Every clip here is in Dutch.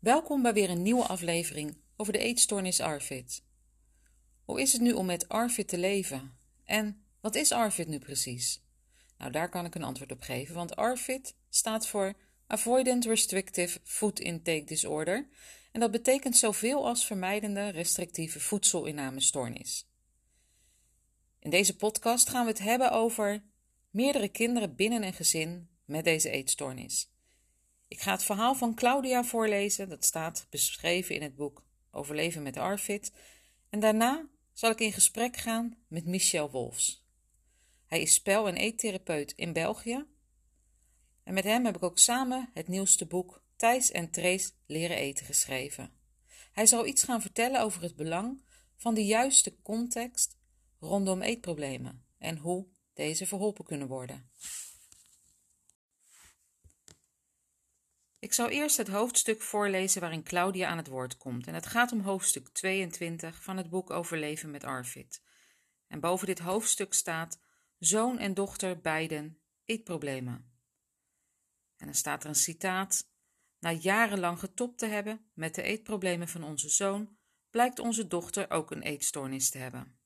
Welkom bij weer een nieuwe aflevering over de eetstoornis ARFID. Hoe is het nu om met ARFID te leven? En wat is ARFID nu precies? Nou, daar kan ik een antwoord op geven, want ARFID staat voor Avoidant Restrictive Food Intake Disorder en dat betekent zoveel als vermijdende restrictieve voedselinnamestoornis. In deze podcast gaan we het hebben over meerdere kinderen binnen een gezin met deze eetstoornis. Ik ga het verhaal van Claudia voorlezen, dat staat beschreven in het boek Overleven met Arvid. En daarna zal ik in gesprek gaan met Michel Wolfs. Hij is spel- en eettherapeut in België. En met hem heb ik ook samen het nieuwste boek Thijs en Trace leren eten geschreven. Hij zal iets gaan vertellen over het belang van de juiste context rondom eetproblemen en hoe deze verholpen kunnen worden. Ik zal eerst het hoofdstuk voorlezen waarin Claudia aan het woord komt. En het gaat om hoofdstuk 22 van het boek Overleven met Arvid. En boven dit hoofdstuk staat: Zoon en dochter beiden eetproblemen. En dan staat er een citaat: Na jarenlang getopt te hebben met de eetproblemen van onze zoon, blijkt onze dochter ook een eetstoornis te hebben.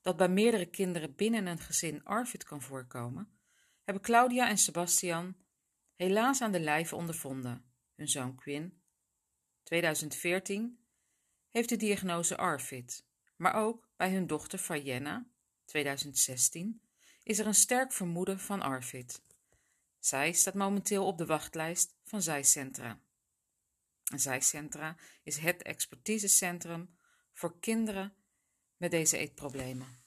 Dat bij meerdere kinderen binnen een gezin Arvid kan voorkomen, hebben Claudia en Sebastian helaas aan de lijve ondervonden. Hun zoon Quinn, 2014, heeft de diagnose ARFID, maar ook bij hun dochter Fayenna, 2016, is er een sterk vermoeden van ARFID. Zij staat momenteel op de wachtlijst van Zijcentra. Een Zijcentra is het expertisecentrum voor kinderen met deze eetproblemen.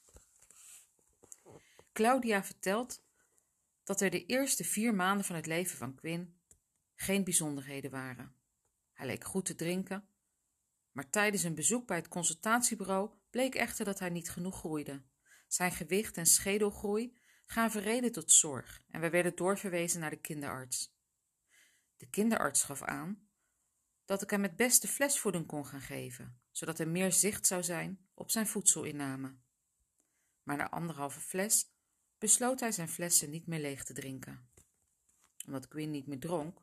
Claudia vertelt dat er de eerste vier maanden van het leven van Quinn geen bijzonderheden waren. Hij leek goed te drinken, maar tijdens een bezoek bij het consultatiebureau bleek echter dat hij niet genoeg groeide. Zijn gewicht en schedelgroei gaven reden tot zorg en wij werden doorverwezen naar de kinderarts. De kinderarts gaf aan dat ik hem het beste flesvoeding kon gaan geven, zodat er meer zicht zou zijn op zijn voedselinname. Maar na anderhalve fles besloot hij zijn flessen niet meer leeg te drinken. Omdat Quinn niet meer dronk,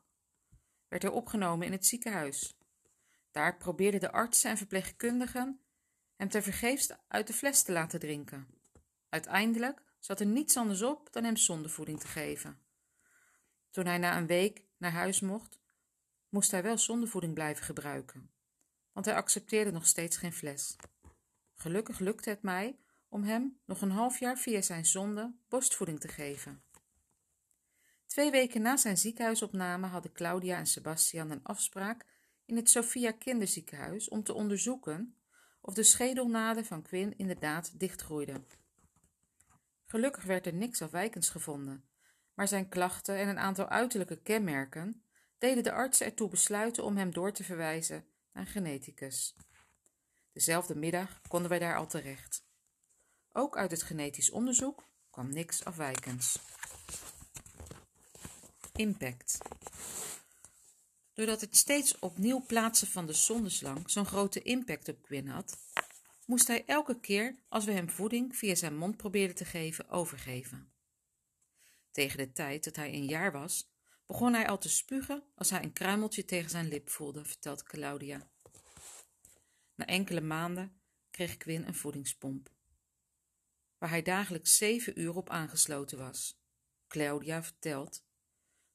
werd hij opgenomen in het ziekenhuis. Daar probeerden de artsen en verpleegkundigen hem tevergeefs uit de fles te laten drinken. Uiteindelijk zat er niets anders op dan hem zondevoeding te geven. Toen hij na een week naar huis mocht, moest hij wel zondevoeding blijven gebruiken, want hij accepteerde nog steeds geen fles. Gelukkig lukte het mij om hem nog een half jaar via zijn zonde borstvoeding te geven. Twee weken na zijn ziekenhuisopname hadden Claudia en Sebastian een afspraak in het Sophia Kinderziekenhuis om te onderzoeken of de schedelnaden van Quinn inderdaad dichtgroeiden. Gelukkig werd er niks afwijkends gevonden, maar zijn klachten en een aantal uiterlijke kenmerken deden de artsen ertoe besluiten om hem door te verwijzen naar een geneticus. Dezelfde middag konden wij daar al terecht. Ook uit het genetisch onderzoek kwam niks afwijkends. Impact. Doordat het steeds opnieuw plaatsen van de zondeslang zo'n grote impact op Quinn had, moest hij elke keer als we hem voeding via zijn mond probeerden te geven, overgeven. Tegen de tijd dat hij een jaar was, begon hij al te spugen als hij een kruimeltje tegen zijn lip voelde, vertelt Claudia. Na enkele maanden kreeg Quinn een voedingspomp waar hij dagelijks zeven uur op aangesloten was. Claudia vertelt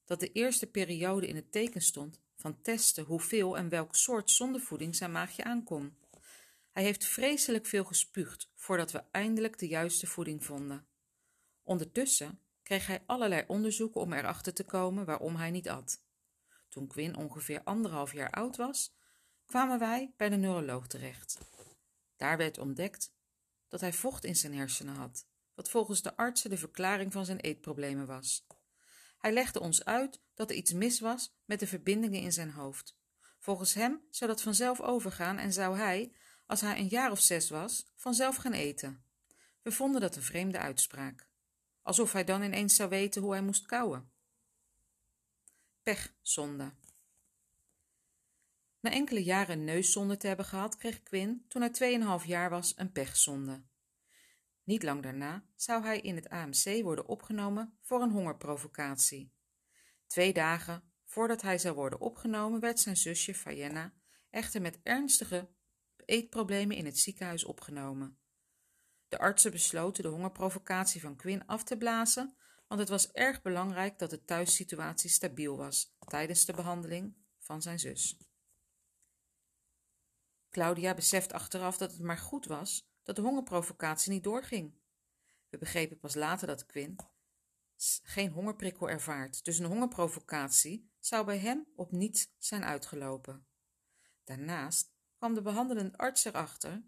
dat de eerste periode in het teken stond van testen hoeveel en welk soort zondevoeding zijn maagje aankon. Hij heeft vreselijk veel gespuugd voordat we eindelijk de juiste voeding vonden. Ondertussen kreeg hij allerlei onderzoeken om erachter te komen waarom hij niet at. Toen Quinn ongeveer anderhalf jaar oud was, kwamen wij bij de neuroloog terecht. Daar werd ontdekt dat hij vocht in zijn hersenen had, wat volgens de artsen de verklaring van zijn eetproblemen was. Hij legde ons uit dat er iets mis was met de verbindingen in zijn hoofd. Volgens hem zou dat vanzelf overgaan en zou hij, als hij een jaar of zes was, vanzelf gaan eten. We vonden dat een vreemde uitspraak. Alsof hij dan ineens zou weten hoe hij moest kauwen. Pechzonde. Na enkele jaren een neuszonde te hebben gehad, kreeg Quinn, toen hij 2,5 jaar was, een pechzonde. Niet lang daarna zou hij in het AMC worden opgenomen voor een hongerprovocatie. Twee dagen Voordat hij zou worden opgenomen, werd zijn zusje Fayenna echter met ernstige eetproblemen in het ziekenhuis opgenomen. De artsen besloten de hongerprovocatie van Quinn af te blazen, want het was erg belangrijk dat de thuissituatie stabiel was tijdens de behandeling van zijn zus. Claudia beseft achteraf dat het maar goed was dat de hongerprovocatie niet doorging. We begrepen pas later dat Quinn geen hongerprikkel ervaart, dus een hongerprovocatie zou bij hem op niets zijn uitgelopen. Daarnaast kwam de behandelende arts erachter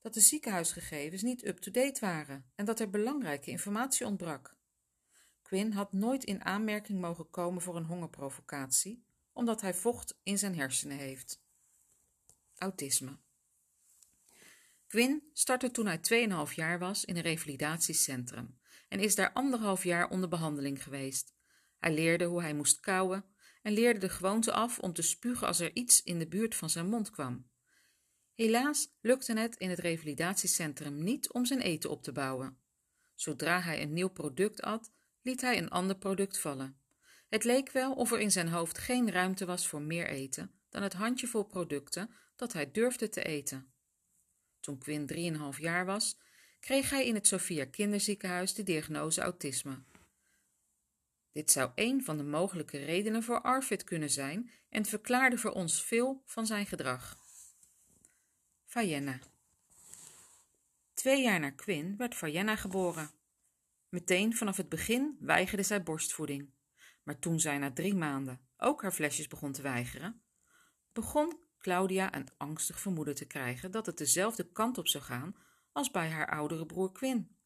dat de ziekenhuisgegevens niet up-to-date waren en dat er belangrijke informatie ontbrak. Quinn had nooit in aanmerking mogen komen voor een hongerprovocatie, omdat hij vocht in zijn hersenen heeft. Autisme. Quinn startte toen hij 2,5 jaar was in een revalidatiecentrum en is daar anderhalf jaar onder behandeling geweest. Hij leerde hoe hij moest kauwen en leerde de gewoonte af om te spugen als er iets in de buurt van zijn mond kwam. Helaas lukte het in het revalidatiecentrum niet om zijn eten op te bouwen. Zodra hij een nieuw product at, liet hij een ander product vallen. Het leek wel of er in zijn hoofd geen ruimte was voor meer eten dan het handjevol producten dat hij durfde te eten. Toen Quinn 3,5 jaar was, kreeg hij in het Sophia Kinderziekenhuis de diagnose autisme. Dit zou een van de mogelijke redenen voor Arvid kunnen zijn en verklaarde voor ons veel van zijn gedrag. Fayenna Twee jaar na Quinn werd Fayenna geboren. Meteen vanaf het begin weigerde zij borstvoeding. Maar toen zij na drie maanden ook haar flesjes begon te weigeren, begon Claudia een angstig vermoeden te krijgen dat het dezelfde kant op zou gaan als bij haar oudere broer Quinn.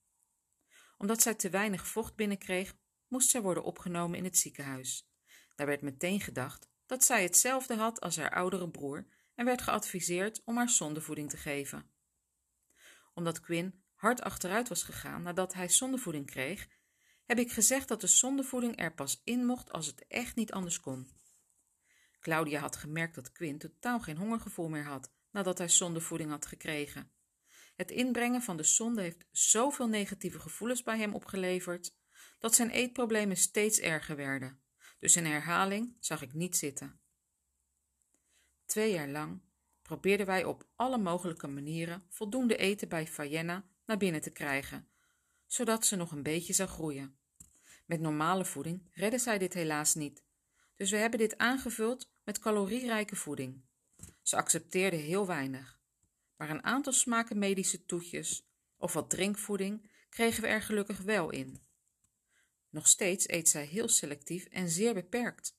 Omdat zij te weinig vocht binnenkreeg, moest zij worden opgenomen in het ziekenhuis. Daar werd meteen gedacht dat zij hetzelfde had als haar oudere broer en werd geadviseerd om haar zondevoeding te geven. Omdat Quinn hard achteruit was gegaan nadat hij zondevoeding kreeg, heb ik gezegd dat de zondevoeding er pas in mocht als het echt niet anders kon. Claudia had gemerkt dat Quinn totaal geen hongergevoel meer had nadat hij zondevoeding had gekregen. Het inbrengen van de zonde heeft zoveel negatieve gevoelens bij hem opgeleverd dat zijn eetproblemen steeds erger werden. Dus in herhaling zag ik niet zitten. Twee jaar lang probeerden wij op alle mogelijke manieren voldoende eten bij Fayenna naar binnen te krijgen, zodat ze nog een beetje zou groeien. Met normale voeding redden zij dit helaas niet, dus we hebben dit aangevuld met calorierijke voeding. Ze accepteerde heel weinig, maar een aantal smaken medische toetjes of wat drinkvoeding kregen we er gelukkig wel in. Nog steeds eet zij heel selectief en zeer beperkt.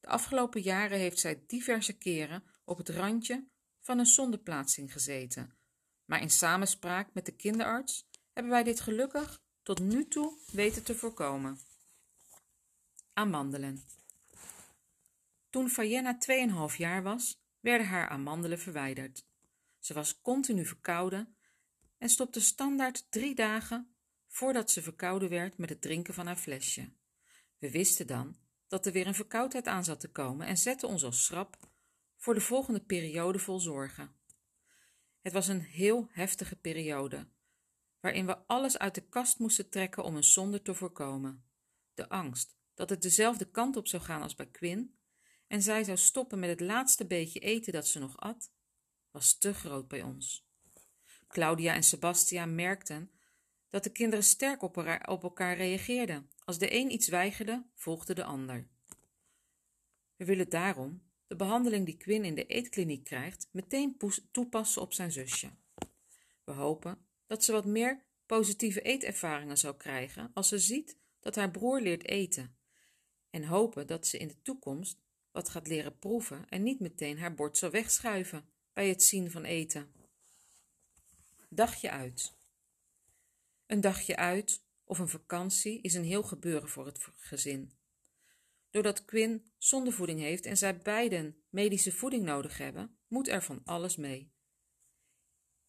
De afgelopen jaren heeft zij diverse keren op het randje van een zondeplaatsing gezeten, maar in samenspraak met de kinderarts hebben wij dit gelukkig tot nu toe weten te voorkomen. Amandelen. Toen Fayenna 2,5 jaar was, werden haar amandelen verwijderd. Ze was continu verkouden en stopte standaard drie dagen voordat ze verkouden werd met het drinken van haar flesje. We wisten dan dat er weer een verkoudheid aan zat te komen en zetten ons als schrap voor de volgende periode vol zorgen. Het was een heel heftige periode, waarin we alles uit de kast moesten trekken om een zonde te voorkomen. De angst dat het dezelfde kant op zou gaan als bij Quinn en zij zou stoppen met het laatste beetje eten dat ze nog at, was te groot bij ons. Claudia en Sebastian merkten dat de kinderen sterk op, elkaar reageerden. Als de een iets weigerde, volgde de ander. We willen daarom de behandeling die Quinn in de eetkliniek krijgt meteen toepassen op zijn zusje. We hopen dat ze wat meer positieve eetervaringen zal krijgen als ze ziet dat haar broer leert eten en hopen dat ze in de toekomst wat gaat leren proeven en niet meteen haar bord zal wegschuiven bij het zien van eten. Dagje uit. Een dagje uit of een vakantie is een heel gebeuren voor het gezin. Doordat Quinn zondevoeding heeft en zij beiden medische voeding nodig hebben, moet er van alles mee.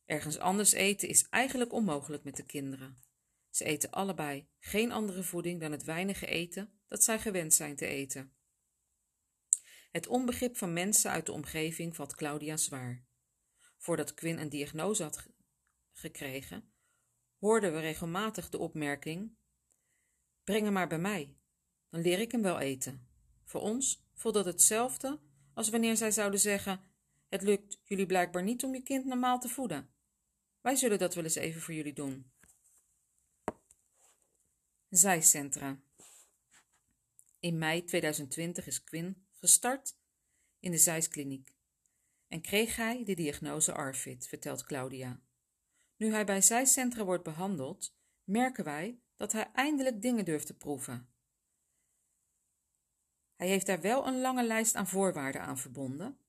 Ergens anders eten is eigenlijk onmogelijk met de kinderen. Ze eten allebei geen andere voeding dan het weinige eten dat zij gewend zijn te eten. Het onbegrip van mensen uit de omgeving valt Claudia zwaar. Voordat Quinn een diagnose had gekregen, hoorden we regelmatig de opmerking: Breng hem maar bij mij, dan leer ik hem wel eten. Voor ons voelt dat hetzelfde als wanneer zij zouden zeggen: Het lukt jullie blijkbaar niet om je kind normaal te voeden. Wij zullen dat wel eens even voor jullie doen. Zijcentra. In mei 2020 is Quinn gestart in de Zijskliniek en kreeg hij de diagnose ARFID, vertelt Claudia. Nu hij bij Zijcentra wordt behandeld, merken wij dat hij eindelijk dingen durft te proeven. Hij heeft daar wel een lange lijst aan voorwaarden aan verbonden,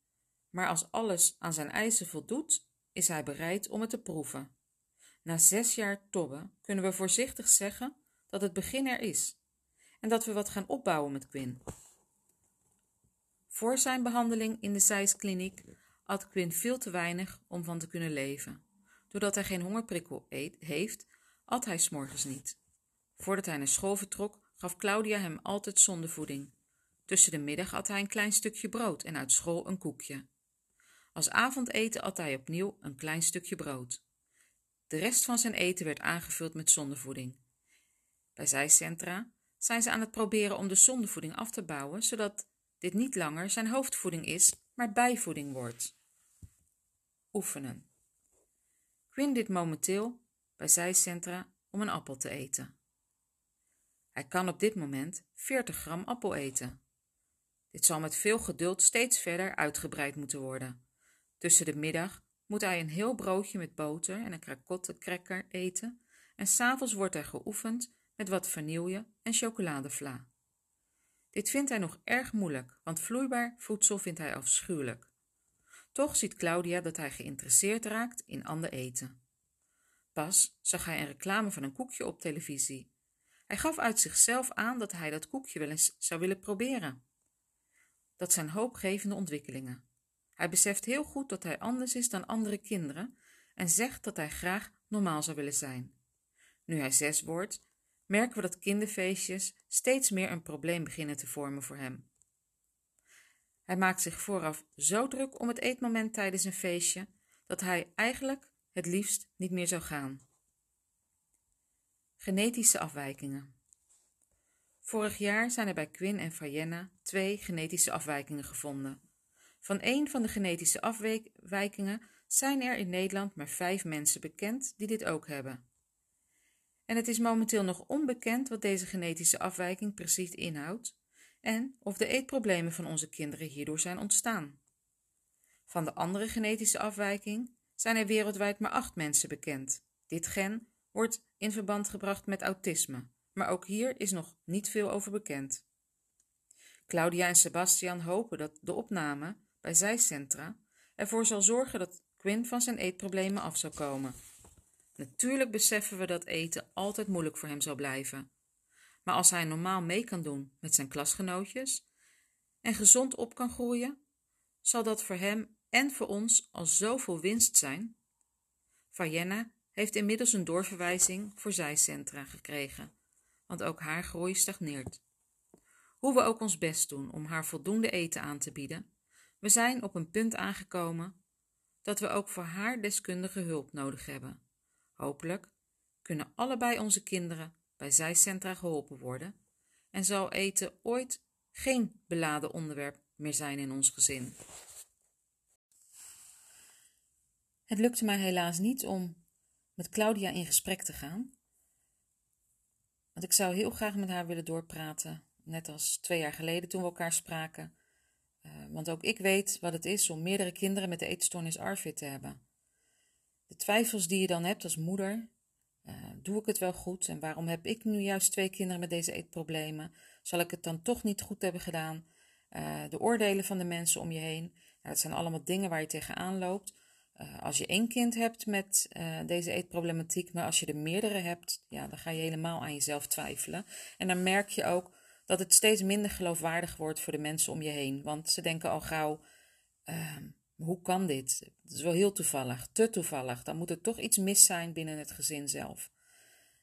maar als alles aan zijn eisen voldoet, is hij bereid om het te proeven. Na zes jaar tobben kunnen we voorzichtig zeggen dat het begin er is en dat we wat gaan opbouwen met Quinn. Voor zijn behandeling in de Zijskliniek at Quinn veel te weinig om van te kunnen leven. Doordat hij geen hongerprikkel eet, heeft, at hij s'morgens niet. Voordat hij naar school vertrok, gaf Claudia hem altijd zondevoeding. Tussen de middag at hij een klein stukje brood en uit school een koekje. Als avondeten at hij opnieuw een klein stukje brood. De rest van zijn eten werd aangevuld met zondevoeding. Bij zijcentra zijn ze aan het proberen om de zondevoeding af te bouwen, zodat dit niet langer zijn hoofdvoeding is, maar bijvoeding wordt. Oefenen. Quinn dit momenteel bij zijcentra om een appel te eten. Hij kan op dit moment 40 gram appel eten. Dit zal met veel geduld steeds verder uitgebreid moeten worden. Tussen de middag moet hij een heel broodje met boter en een krakotte cracker eten en s'avonds wordt hij geoefend met wat vanille en chocoladevla. Dit vindt hij nog erg moeilijk, want vloeibaar voedsel vindt hij afschuwelijk. Toch ziet Claudia dat hij geïnteresseerd raakt in ander eten. Pas zag hij een reclame van een koekje op televisie. Hij gaf uit zichzelf aan dat hij dat koekje wel eens zou willen proberen. Dat zijn hoopgevende ontwikkelingen. Hij beseft heel goed dat hij anders is dan andere kinderen en zegt dat hij graag normaal zou willen zijn. Nu hij zes wordt, merken we dat kinderfeestjes steeds meer een probleem beginnen te vormen voor hem. Hij maakt zich vooraf zo druk om het eetmoment tijdens een feestje dat hij eigenlijk het liefst niet meer zou gaan. Genetische afwijkingen. Vorig jaar zijn er bij Quinn en Fayenna twee genetische afwijkingen gevonden. Van één van de genetische afwijkingen zijn er in Nederland maar vijf mensen bekend die dit ook hebben. En het is momenteel nog onbekend wat deze genetische afwijking precies inhoudt en of de eetproblemen van onze kinderen hierdoor zijn ontstaan. Van de andere genetische afwijking zijn er wereldwijd maar acht mensen bekend. Dit gen wordt in verband gebracht met autisme, maar ook hier is nog niet veel over bekend. Claudia en Sebastian hopen dat de opname bij zijcentra ervoor zal zorgen dat Quinn van zijn eetproblemen af zal komen. Natuurlijk beseffen we dat eten altijd moeilijk voor hem zal blijven. Maar als hij normaal mee kan doen met zijn klasgenootjes en gezond op kan groeien, zal dat voor hem en voor ons al zoveel winst zijn. Fayenna heeft inmiddels een doorverwijzing voor zijcentra gekregen, want ook haar groei stagneert. Hoe we ook ons best doen om haar voldoende eten aan te bieden, we zijn op een punt aangekomen dat we ook voor haar deskundige hulp nodig hebben. Hopelijk kunnen allebei onze kinderen bij zijcentra geholpen worden en zal eten ooit geen beladen onderwerp meer zijn in ons gezin. Het lukte mij helaas niet om met Claudia in gesprek te gaan. Want ik zou heel graag met haar willen doorpraten, net als twee jaar geleden toen we elkaar spraken. Uh, want ook ik weet wat het is om meerdere kinderen met de eetstoornis ARFID te hebben. De twijfels die je dan hebt als moeder, uh, doe ik het wel goed en waarom heb ik nu juist twee kinderen met deze eetproblemen? Zal ik het dan toch niet goed hebben gedaan? Uh, de oordelen van de mensen om je heen, nou, dat zijn allemaal dingen waar je tegenaan loopt. Uh, als je één kind hebt met deze eetproblematiek, maar als je er meerdere hebt, ja, dan ga je helemaal aan jezelf twijfelen. En dan merk je ook dat het steeds minder geloofwaardig wordt voor de mensen om je heen. Want ze denken al gauw, ehm, hoe kan dit? Het is wel heel toevallig, te toevallig. Dan moet er toch iets mis zijn binnen het gezin zelf.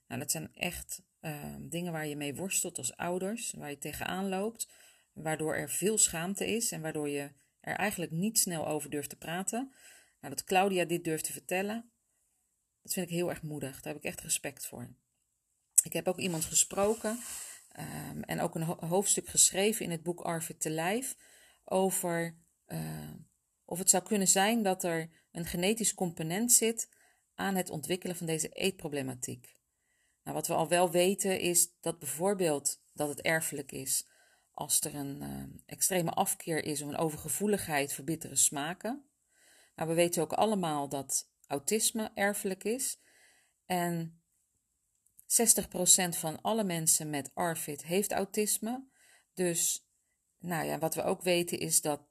Nou, dat zijn echt ehm, dingen waar je mee worstelt als ouders, waar je tegenaan loopt, waardoor er veel schaamte is en waardoor je er eigenlijk niet snel over durft te praten. Nou, dat Claudia dit durft te vertellen, dat vind ik heel erg moedig. Daar heb ik echt respect voor. Ik heb ook iemand gesproken ehm, en ook een hoofdstuk geschreven in het boek Arvid te Lijf over uh, of het zou kunnen zijn dat er een genetisch component zit aan het ontwikkelen van deze eetproblematiek. Nou, wat we al wel weten is dat bijvoorbeeld dat het erfelijk is als er een uh, extreme afkeer is of een overgevoeligheid voor bittere smaken. Maar we weten ook allemaal dat autisme erfelijk is. En 60% van alle mensen met ARFID heeft autisme. Dus nou ja, wat we ook weten is dat 80%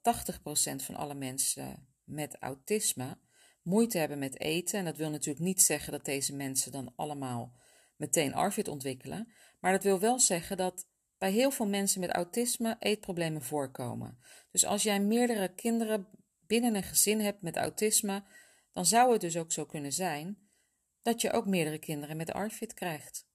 van alle mensen met autisme moeite hebben met eten. En dat wil natuurlijk niet zeggen dat deze mensen dan allemaal meteen ARFID ontwikkelen. Maar dat wil wel zeggen dat bij heel veel mensen met autisme eetproblemen voorkomen. Dus als jij meerdere kinderen binnen een gezin hebt met autisme, dan zou het dus ook zo kunnen zijn dat je ook meerdere kinderen met ARFID krijgt.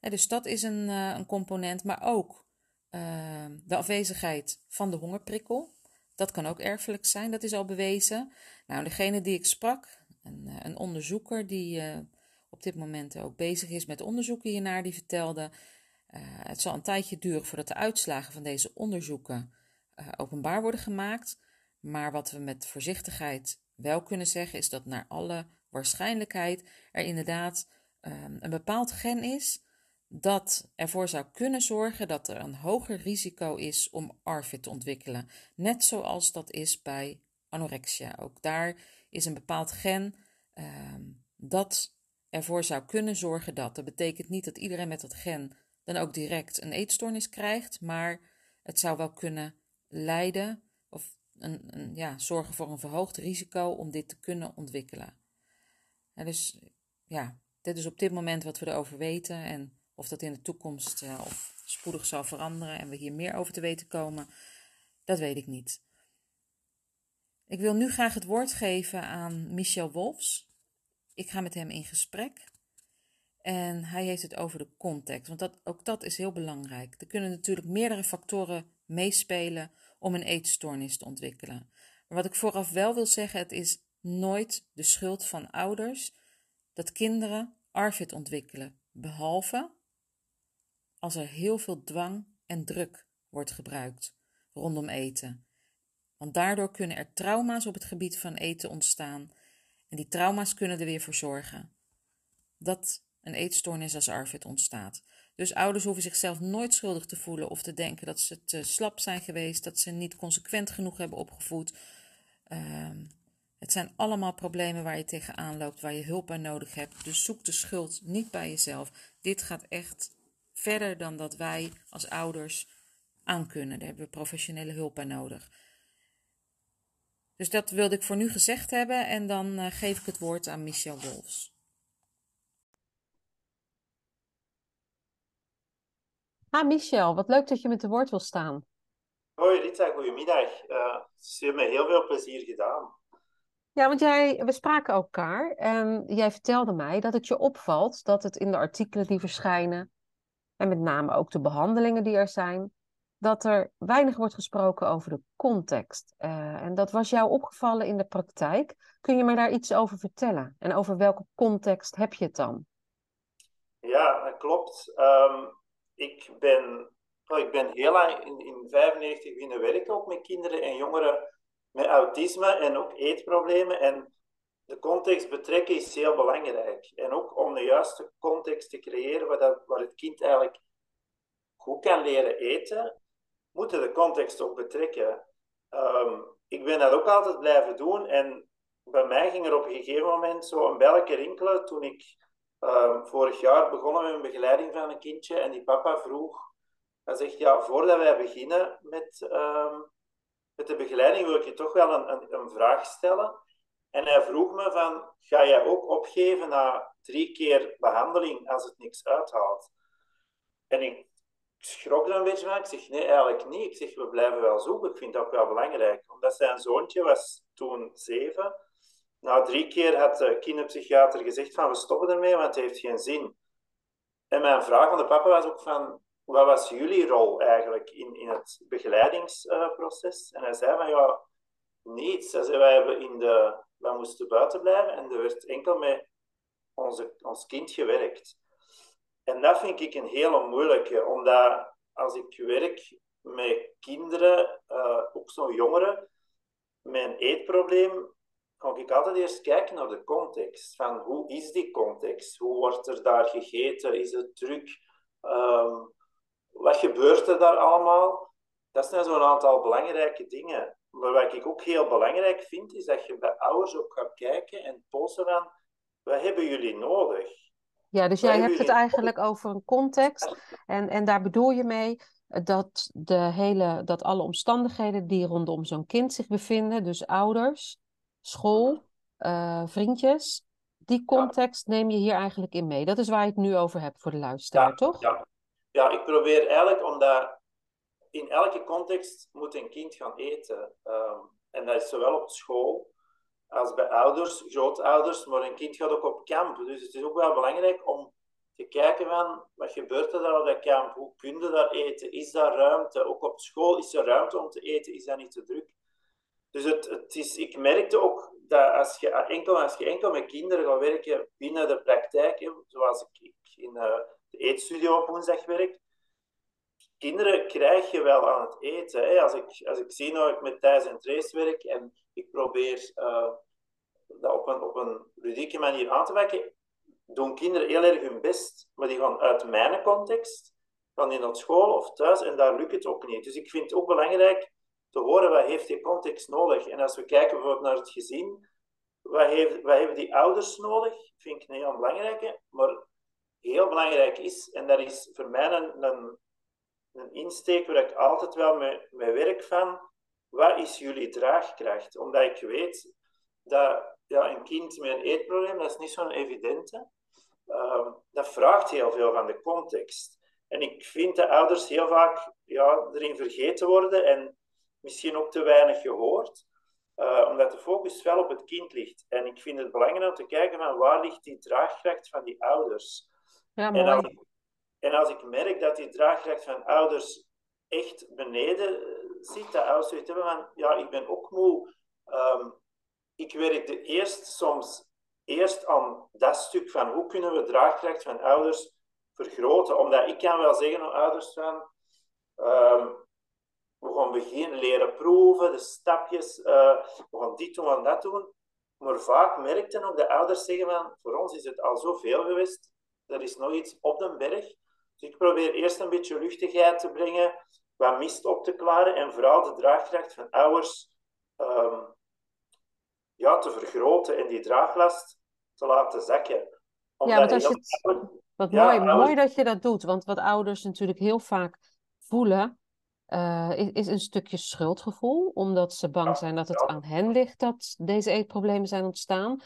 dus dat is een, uh, een component, maar ook uh, de afwezigheid van de hongerprikkel. Dat kan ook erfelijk zijn, dat is al bewezen. Nou, degene die ik sprak, een, uh, een onderzoeker die uh, op dit moment ook bezig is met onderzoeken hiernaar, die vertelde: het zal een tijdje duren voordat de uitslagen van deze onderzoeken openbaar worden gemaakt. Maar wat we met voorzichtigheid wel kunnen zeggen, is dat naar alle waarschijnlijkheid er inderdaad um, een bepaald gen is dat ervoor zou kunnen zorgen dat er een hoger risico is om ARFID te ontwikkelen. Net zoals dat is bij anorexia. Ook daar is een bepaald gen um, dat ervoor zou kunnen zorgen dat. Dat betekent niet dat iedereen met dat gen dan ook direct een eetstoornis krijgt, maar het zou wel kunnen leiden of een, een, ja, zorgen voor een verhoogd risico om dit te kunnen ontwikkelen. En dus ja, dit is op dit moment wat we erover weten. En of dat in de toekomst uh, of spoedig zal veranderen en we hier meer over te weten komen, dat weet ik niet. Ik wil nu graag het woord geven aan Michel Wolfs. Ik ga met hem in gesprek. En hij heeft het over de context, want dat, ook dat is heel belangrijk. Er kunnen natuurlijk meerdere factoren meespelen om een eetstoornis te ontwikkelen. Maar wat ik vooraf wel wil zeggen, het is nooit de schuld van ouders dat kinderen ARFID ontwikkelen, behalve als er heel veel dwang en druk wordt gebruikt rondom eten. Want daardoor kunnen er trauma's op het gebied van eten ontstaan en die trauma's kunnen er weer voor zorgen dat een eetstoornis als ARFID ontstaat. Dus ouders hoeven zichzelf nooit schuldig te voelen of te denken dat ze te slap zijn geweest, dat ze niet consequent genoeg hebben opgevoed. Um, het zijn allemaal problemen waar je tegenaan loopt, waar je hulp bij nodig hebt. Dus zoek de schuld niet bij jezelf. Dit gaat echt verder dan dat wij als ouders aan kunnen. Daar hebben we professionele hulp bij nodig. Dus dat wilde ik voor nu gezegd hebben en dan uh, geef ik het woord aan Michel Wolfs. Ah, Michel, wat leuk dat je met de woord wil staan. Hoi Rita, goedemiddag. Uh, het heeft me heel veel plezier gedaan. Ja, want jij, we spraken elkaar en jij vertelde mij dat het je opvalt dat het in de artikelen die verschijnen, en met name ook de behandelingen die er zijn, dat er weinig wordt gesproken over de context. Uh, en dat was jou opgevallen in de praktijk. Kun je me daar iets over vertellen? En over welke context heb je het dan? Ja, dat klopt. Um, ik, ben, oh, ik ben heel lang in, in 95 binnen werken ook met kinderen en jongeren met autisme en ook eetproblemen. En de context betrekken is heel belangrijk. En ook om de juiste context te creëren waar, dat, waar het kind eigenlijk goed kan leren eten, moeten de context ook betrekken. Um, ik ben dat ook altijd blijven doen. En bij mij ging er op een gegeven moment zo een belletje rinkelen toen ik um, vorig jaar begonnen met een begeleiding van een kindje. En die papa vroeg, hij zegt, ja, voordat wij beginnen met um, met de begeleiding wil ik je toch wel een, een, een, vraag stellen. En hij vroeg me van, ga jij ook opgeven na drie keer behandeling als het niks uithaalt? En ik schrok er een beetje van. Ik zeg, nee, eigenlijk niet. Ik zeg, we blijven wel zoeken. Ik vind dat wel belangrijk. Omdat zijn zoontje was toen zeven. Na drie keer had de kinderpsychiater gezegd van, we stoppen ermee, want het heeft geen zin. En mijn vraag aan de papa was ook van, wat was jullie rol eigenlijk in, in het begeleidingsproces? en hij zei van ja, niets. Hij zei, wij, hebben in de, wij moesten buiten blijven en er werd enkel met onze, ons kind gewerkt. En dat vind ik een hele moeilijke, omdat als ik werk met kinderen, uh, ook zo'n jongeren, met een eetprobleem, ga ik altijd eerst kijken naar de context. Van hoe is die context? Hoe wordt er daar gegeten? Is het druk? Ehm, wat gebeurt er daar allemaal? Dat zijn zo'n aantal belangrijke dingen. Maar wat ik ook heel belangrijk vind, is dat je bij ouders ook gaat kijken en polsen van, wat hebben jullie nodig? Ja, dus jij hebt het eigenlijk over een context. En, en daar bedoel je mee dat, de hele, dat alle omstandigheden die rondom zo'n kind zich bevinden, dus ouders, school, uh, vriendjes, die context neem je hier eigenlijk in mee. Dat is waar je het nu over hebt voor de luisteraar, toch? Ja. ja, ik probeer eigenlijk omdat in elke context moet een kind gaan eten. Um, en dat is zowel op school als bij ouders, grootouders, maar een kind gaat ook op kamp. Dus het is ook wel belangrijk om te kijken van, wat gebeurt er daar op dat kamp? Hoe kun je daar eten? Is daar ruimte? Ook op school is er ruimte om te eten? Is dat niet te druk? Dus het, het is, ik merkte ook dat als je, enkel, als je enkel met kinderen gaat werken binnen de praktijk, zoals ik in uh, de eetstudio op woensdag werk, kinderen krijg je wel aan het eten. Hè. Als, ik, als ik zie nou ik met Thijs en Trace werk en ik probeer uh, dat op een, op een ludieke manier aan te werken, doen kinderen heel erg hun best. Maar die gaan uit mijn context, van in het school of thuis, en daar lukt het ook niet. Dus ik vind het ook belangrijk te horen wat heeft die context nodig. En als we kijken bijvoorbeeld naar het gezin, wat, heeft, wat hebben die ouders nodig? Vind ik een heel belangrijke. Maar heel belangrijk is, en dat is voor mij een, een, een insteek waar ik altijd wel mee, mee werk van, wat is jullie draagkracht? Omdat ik weet dat ja, een kind met een eetprobleem, dat is niet zo'n evidente. Uh, dat vraagt heel veel van de context. En ik vind dat ouders heel vaak ja, erin vergeten worden en misschien ook te weinig gehoord, uh, omdat de focus wel op het kind ligt. En ik vind het belangrijk om te kijken van waar ligt die draagkracht van die ouders. Ja, mooi. En als, ik, en als ik merk dat die draagkracht van ouders echt beneden zit, dat ouders zoiets hebben van, ja, ik ben ook moe. Um, ik werkte eerst soms eerst aan dat stuk van hoe kunnen we draagkracht van ouders vergroten. Omdat ik kan wel zeggen aan ouders van, um, we gaan beginnen leren proeven, de stapjes, uh, we gaan dit doen en dat doen. Maar vaak merkten ook de ouders zeggen van, voor ons is het al zoveel geweest, er is nog iets op de berg. Dus ik probeer eerst een beetje luchtigheid te brengen, wat mist op te klaren en vooral de draagkracht van ouders um, ja, te vergroten en die draaglast te laten zakken. ja, want als je het, wat mooi, mooi dat je dat doet, want wat ouders natuurlijk heel vaak voelen, uh, is, is, een stukje schuldgevoel, omdat ze bang zijn dat het aan hen ligt dat deze eetproblemen zijn ontstaan.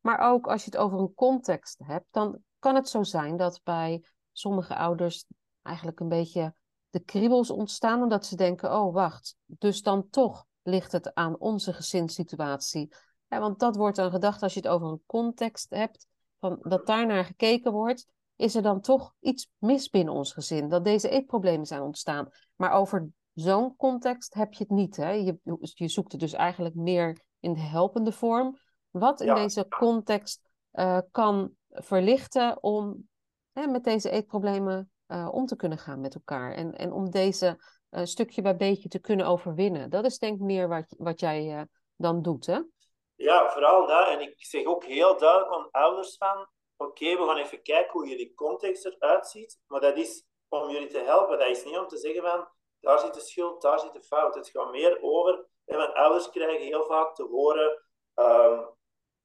Maar ook als je het over een context hebt, dan kan het zo zijn dat bij sommige ouders eigenlijk een beetje de kriebels ontstaan, omdat ze denken: oh wacht, dus dan toch ligt het aan onze gezinssituatie. Ja, want dat wordt dan gedacht als je het over een context hebt, van, dat daar naar gekeken wordt is er dan toch iets mis binnen ons gezin, dat deze eetproblemen zijn ontstaan. Maar over zo'n context heb je het niet. Hè? Je, je zoekt het dus eigenlijk meer in de helpende vorm. Wat in deze context uh, kan verlichten om met deze eetproblemen uh, om te kunnen gaan met elkaar. En, en om deze uh, stukje bij beetje te kunnen overwinnen. Dat is denk ik meer wat, wat jij dan doet, hè? Ja, vooral dat. En ik zeg ook heel duidelijk aan ouders van oké, we gaan even kijken hoe jullie context eruit ziet, maar dat is om jullie te helpen. Dat is niet om te zeggen van, daar zit de schuld, daar zit de fout. Het gaat meer over, en mijn ouders krijgen heel vaak te horen, um,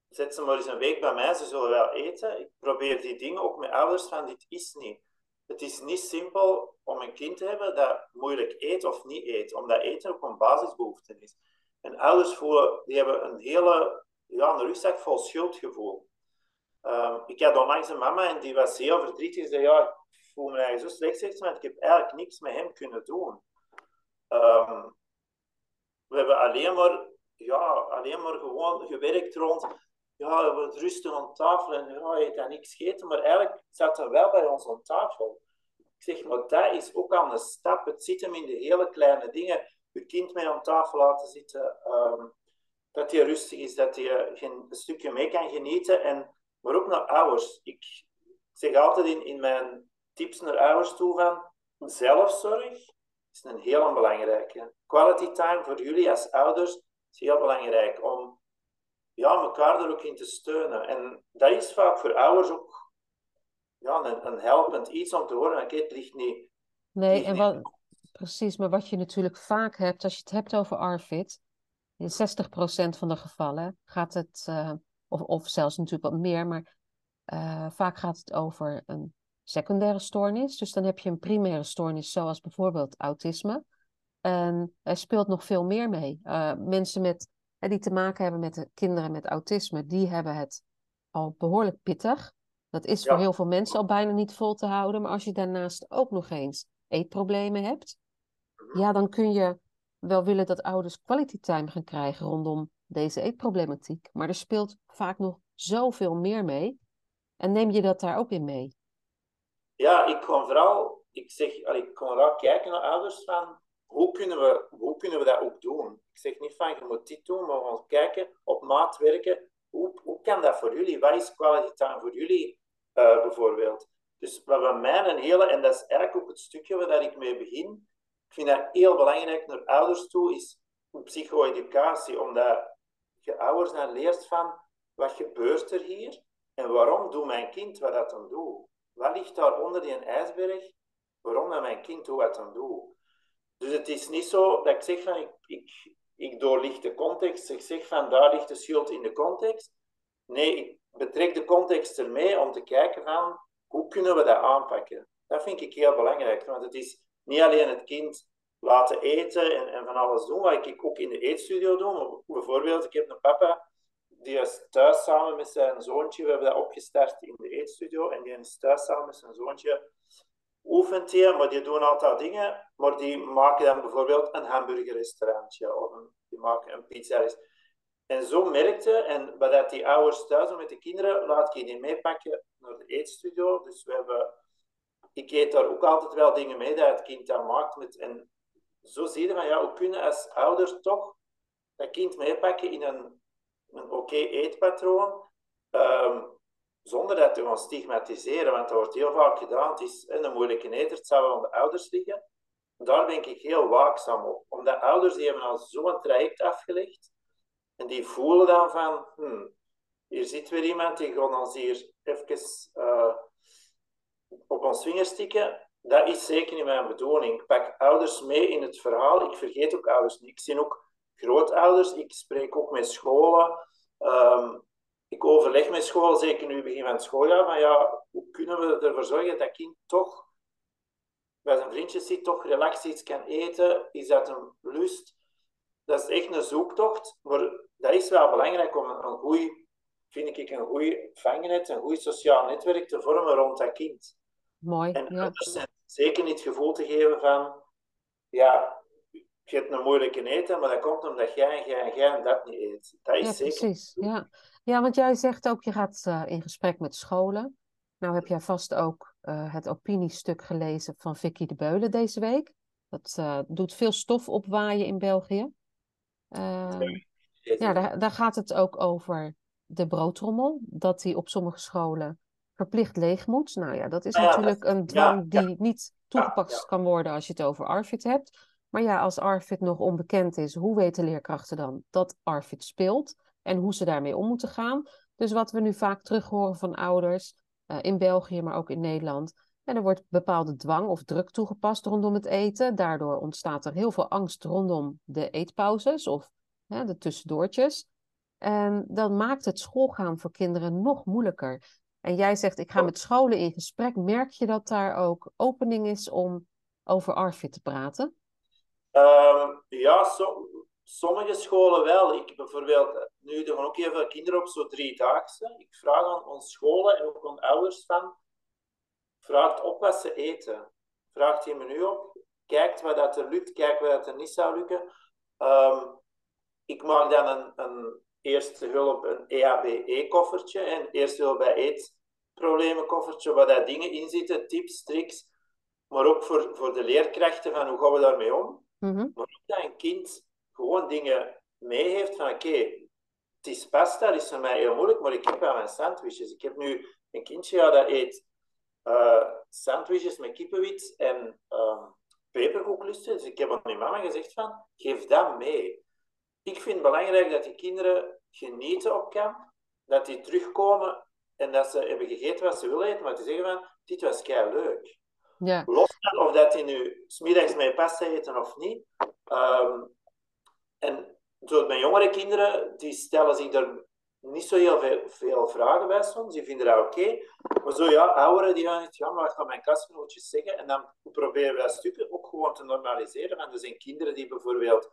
zet ze maar eens een week bij mij, ze zullen wel eten. Ik probeer die dingen ook met ouders van, dit is niet. Het is niet simpel om een kind te hebben dat moeilijk eet of niet eet, omdat eten ook een basisbehoefte is. En ouders voelen, die hebben een hele, ja, een rugzak vol schuldgevoel. Um, ik had onlangs een mama en die was heel verdrietig. Ze zei, ja, ik voel me eigenlijk zo slecht, zegt want ik heb eigenlijk niks met hem kunnen doen. Um, we hebben alleen maar, ja, alleen maar gewoon gewerkt rond, ja, we rusten aan tafel en ja, je hebt niks gegeten, maar eigenlijk zat er wel bij ons aan tafel. Ik zeg, maar dat is ook al een stap. Het zit hem in de hele kleine dingen. Je kind mee aan tafel laten zitten, um, dat hij rustig is, dat hij een stukje mee kan genieten en maar ook naar ouders. Ik zeg altijd in, in mijn tips naar ouders toe van zelfzorg is een heel belangrijke. Quality time voor jullie als ouders is heel belangrijk om ja, elkaar er ook in te steunen. En dat is vaak voor ouders ook ja, een, een helpend iets om te horen. Oké, het ligt niet... Nee, ligt en niet- wat, precies, maar wat je natuurlijk vaak hebt, als je het hebt over ARFID, in 60% van de gevallen gaat het, eh, of, of zelfs natuurlijk wat meer, maar eh, vaak gaat het over een secundaire stoornis. Dus dan heb je een primaire stoornis, zoals bijvoorbeeld autisme. En er speelt nog veel meer mee. Eh, mensen met, die te maken hebben met de kinderen met autisme, die hebben het al behoorlijk pittig. Dat is voor Ja. heel veel mensen al bijna niet vol te houden. Maar als je daarnaast ook nog eens eetproblemen hebt, ja, dan kun je wel willen dat ouders quality time gaan krijgen rondom deze eetproblematiek. Maar er speelt vaak nog zoveel meer mee. En neem je dat daar ook in mee? Ja, ik kon vooral, ik zeg, ik kon vooral kijken naar ouders van hoe kunnen, we, hoe kunnen we dat ook doen? Ik zeg niet van je moet dit doen, maar we gaan kijken, op maat werken. Hoe, hoe kan dat voor jullie? Wat is quality voor jullie eh, bijvoorbeeld? Dus wat bij mij een hele, en dat is eigenlijk ook het stukje waar ik mee begin, ik vind dat heel belangrijk naar ouders toe, is psycho-educatie, omdat je ouders dan leert van wat gebeurt er hier en waarom doet mijn kind wat dat dan doet. Wat ligt daar onder die ijsberg? Waarom dat mijn kind doet wat dan doet? Dus het is niet zo dat ik zeg van ik, ik, ik doorlicht de context, ik zeg van daar ligt de schuld in de context. Nee, ik betrek de context ermee om te kijken van hoe kunnen we dat aanpakken. Dat vind ik heel belangrijk, want het is niet alleen het kind laten eten en, en van alles doen, wat ik ook in de eetstudio doe. Bijvoorbeeld, ik heb een papa die is thuis samen met zijn zoontje. We hebben dat opgestart in de eetstudio. En die is thuis samen met zijn zoontje. Oefent hij, maar die doen altijd dingen. Maar die maken dan bijvoorbeeld een hamburgerrestaurantje. Of een, die maken een pizza. En zo merkte, en wat dat die ouders thuis met de kinderen, laat ik die meepakken naar de eetstudio. Dus we hebben, ik eet daar ook altijd wel dingen mee dat het kind dan maakt. En zo zie je van, ja, hoe kunnen als ouder toch dat kind meepakken in een een oké eetpatroon, ehm, zonder dat te gaan stigmatiseren, want dat wordt heel vaak gedaan. Het is een moeilijke eter, het zou wel aan de ouders liggen. Daar ben ik heel waakzaam op, omdat ouders die hebben al zo'n traject afgelegd en die voelen dan van, hmm, hier zit weer iemand die gaat ons hier even uh, op ons vingers stikken. Dat is zeker niet mijn bedoeling. Ik pak ouders mee in het verhaal. Ik vergeet ook ouders niet. Ik zie ook grootouders. Ik spreek ook met scholen. Um, ik overleg met scholen, zeker nu begin van het schooljaar, van ja, hoe kunnen we ervoor zorgen dat kind toch bij zijn vriendjes zit, toch relaxed iets kan eten? Is dat een lust? Dat is echt een zoektocht, maar dat is wel belangrijk om een, een goed, vind ik, een goed vangnet, een goed sociaal netwerk te vormen rond dat kind. Mooi, en ja. zeker niet het gevoel te geven van, ja, je hebt een moeilijke eten, maar dat komt omdat jij en jij en jij en dat niet eet. Dat is Ja, zeker. precies. Ja. ja, want jij zegt ook, je gaat uh, in gesprek met scholen. Nou heb jij vast ook uh, het opiniestuk gelezen van Vicky de Beulen deze week. Dat uh, doet veel stof opwaaien in België. ja, daar, daar gaat het ook over de broodtrommel. Dat die op sommige scholen verplicht leeg moet. Nou ja, dat is Ah, ja, natuurlijk dat- een dwang ja, die niet toegepast kan worden als je het over ARFID hebt. Maar ja, als ARFID nog onbekend is, hoe weten leerkrachten dan dat ARFID speelt en hoe ze daarmee om moeten gaan? Dus wat we nu vaak terug horen van ouders uh, in België, maar ook in Nederland. En er wordt bepaalde dwang of druk toegepast rondom het eten. Daardoor ontstaat er heel veel angst rondom de eetpauzes of de tussendoortjes. En dat maakt het schoolgaan voor kinderen nog moeilijker. En jij zegt, ik ga met scholen in gesprek. Merk je dat daar ook opening is om over ARFID te praten? Um, ja, so, sommige scholen wel. Ik bijvoorbeeld, nu er gaan ook heel veel kinderen op zo'n driedaagse. Ik vraag aan onze scholen en ook aan ouders van, vraagt op wat ze eten. Vraagt die menu op, kijkt wat dat er lukt, kijkt wat dat er niet zou lukken. Um, ik maak dan een, een eerste hulp, een EHBE-koffertje, en eerste hulp bij eetproblemenkoffertje, waar daar dingen in zitten, tips, tricks, maar ook voor, voor de leerkrachten van hoe gaan we daarmee om. Mm -hmm. Maar ook dat een kind gewoon dingen mee heeft van oké, okay, het is pasta, is voor mij heel moeilijk, maar ik heb wel mijn sandwiches. Ik heb nu een kindje ja, dat eet uh, sandwiches met kippenwit en uh, peperkoeklusten. Dus ik heb aan mijn mama gezegd van, geef dat mee. Ik vind het belangrijk dat die kinderen genieten op kamp, dat die terugkomen en dat ze hebben gegeten wat ze willen eten, maar te zeggen van, dit was kei leuk. Ja. Los van of dat die nu smiddags met pasta eten of niet. Um, en zo mijn jongere kinderen, die stellen zich er niet zo heel veel, vragen bij soms. Die vinden dat oké. Maar zo ja, ouderen die gaan ja, maar wat gaan mijn klasgenootjes zeggen? En dan proberen we dat ook gewoon te normaliseren. Want er zijn kinderen die bijvoorbeeld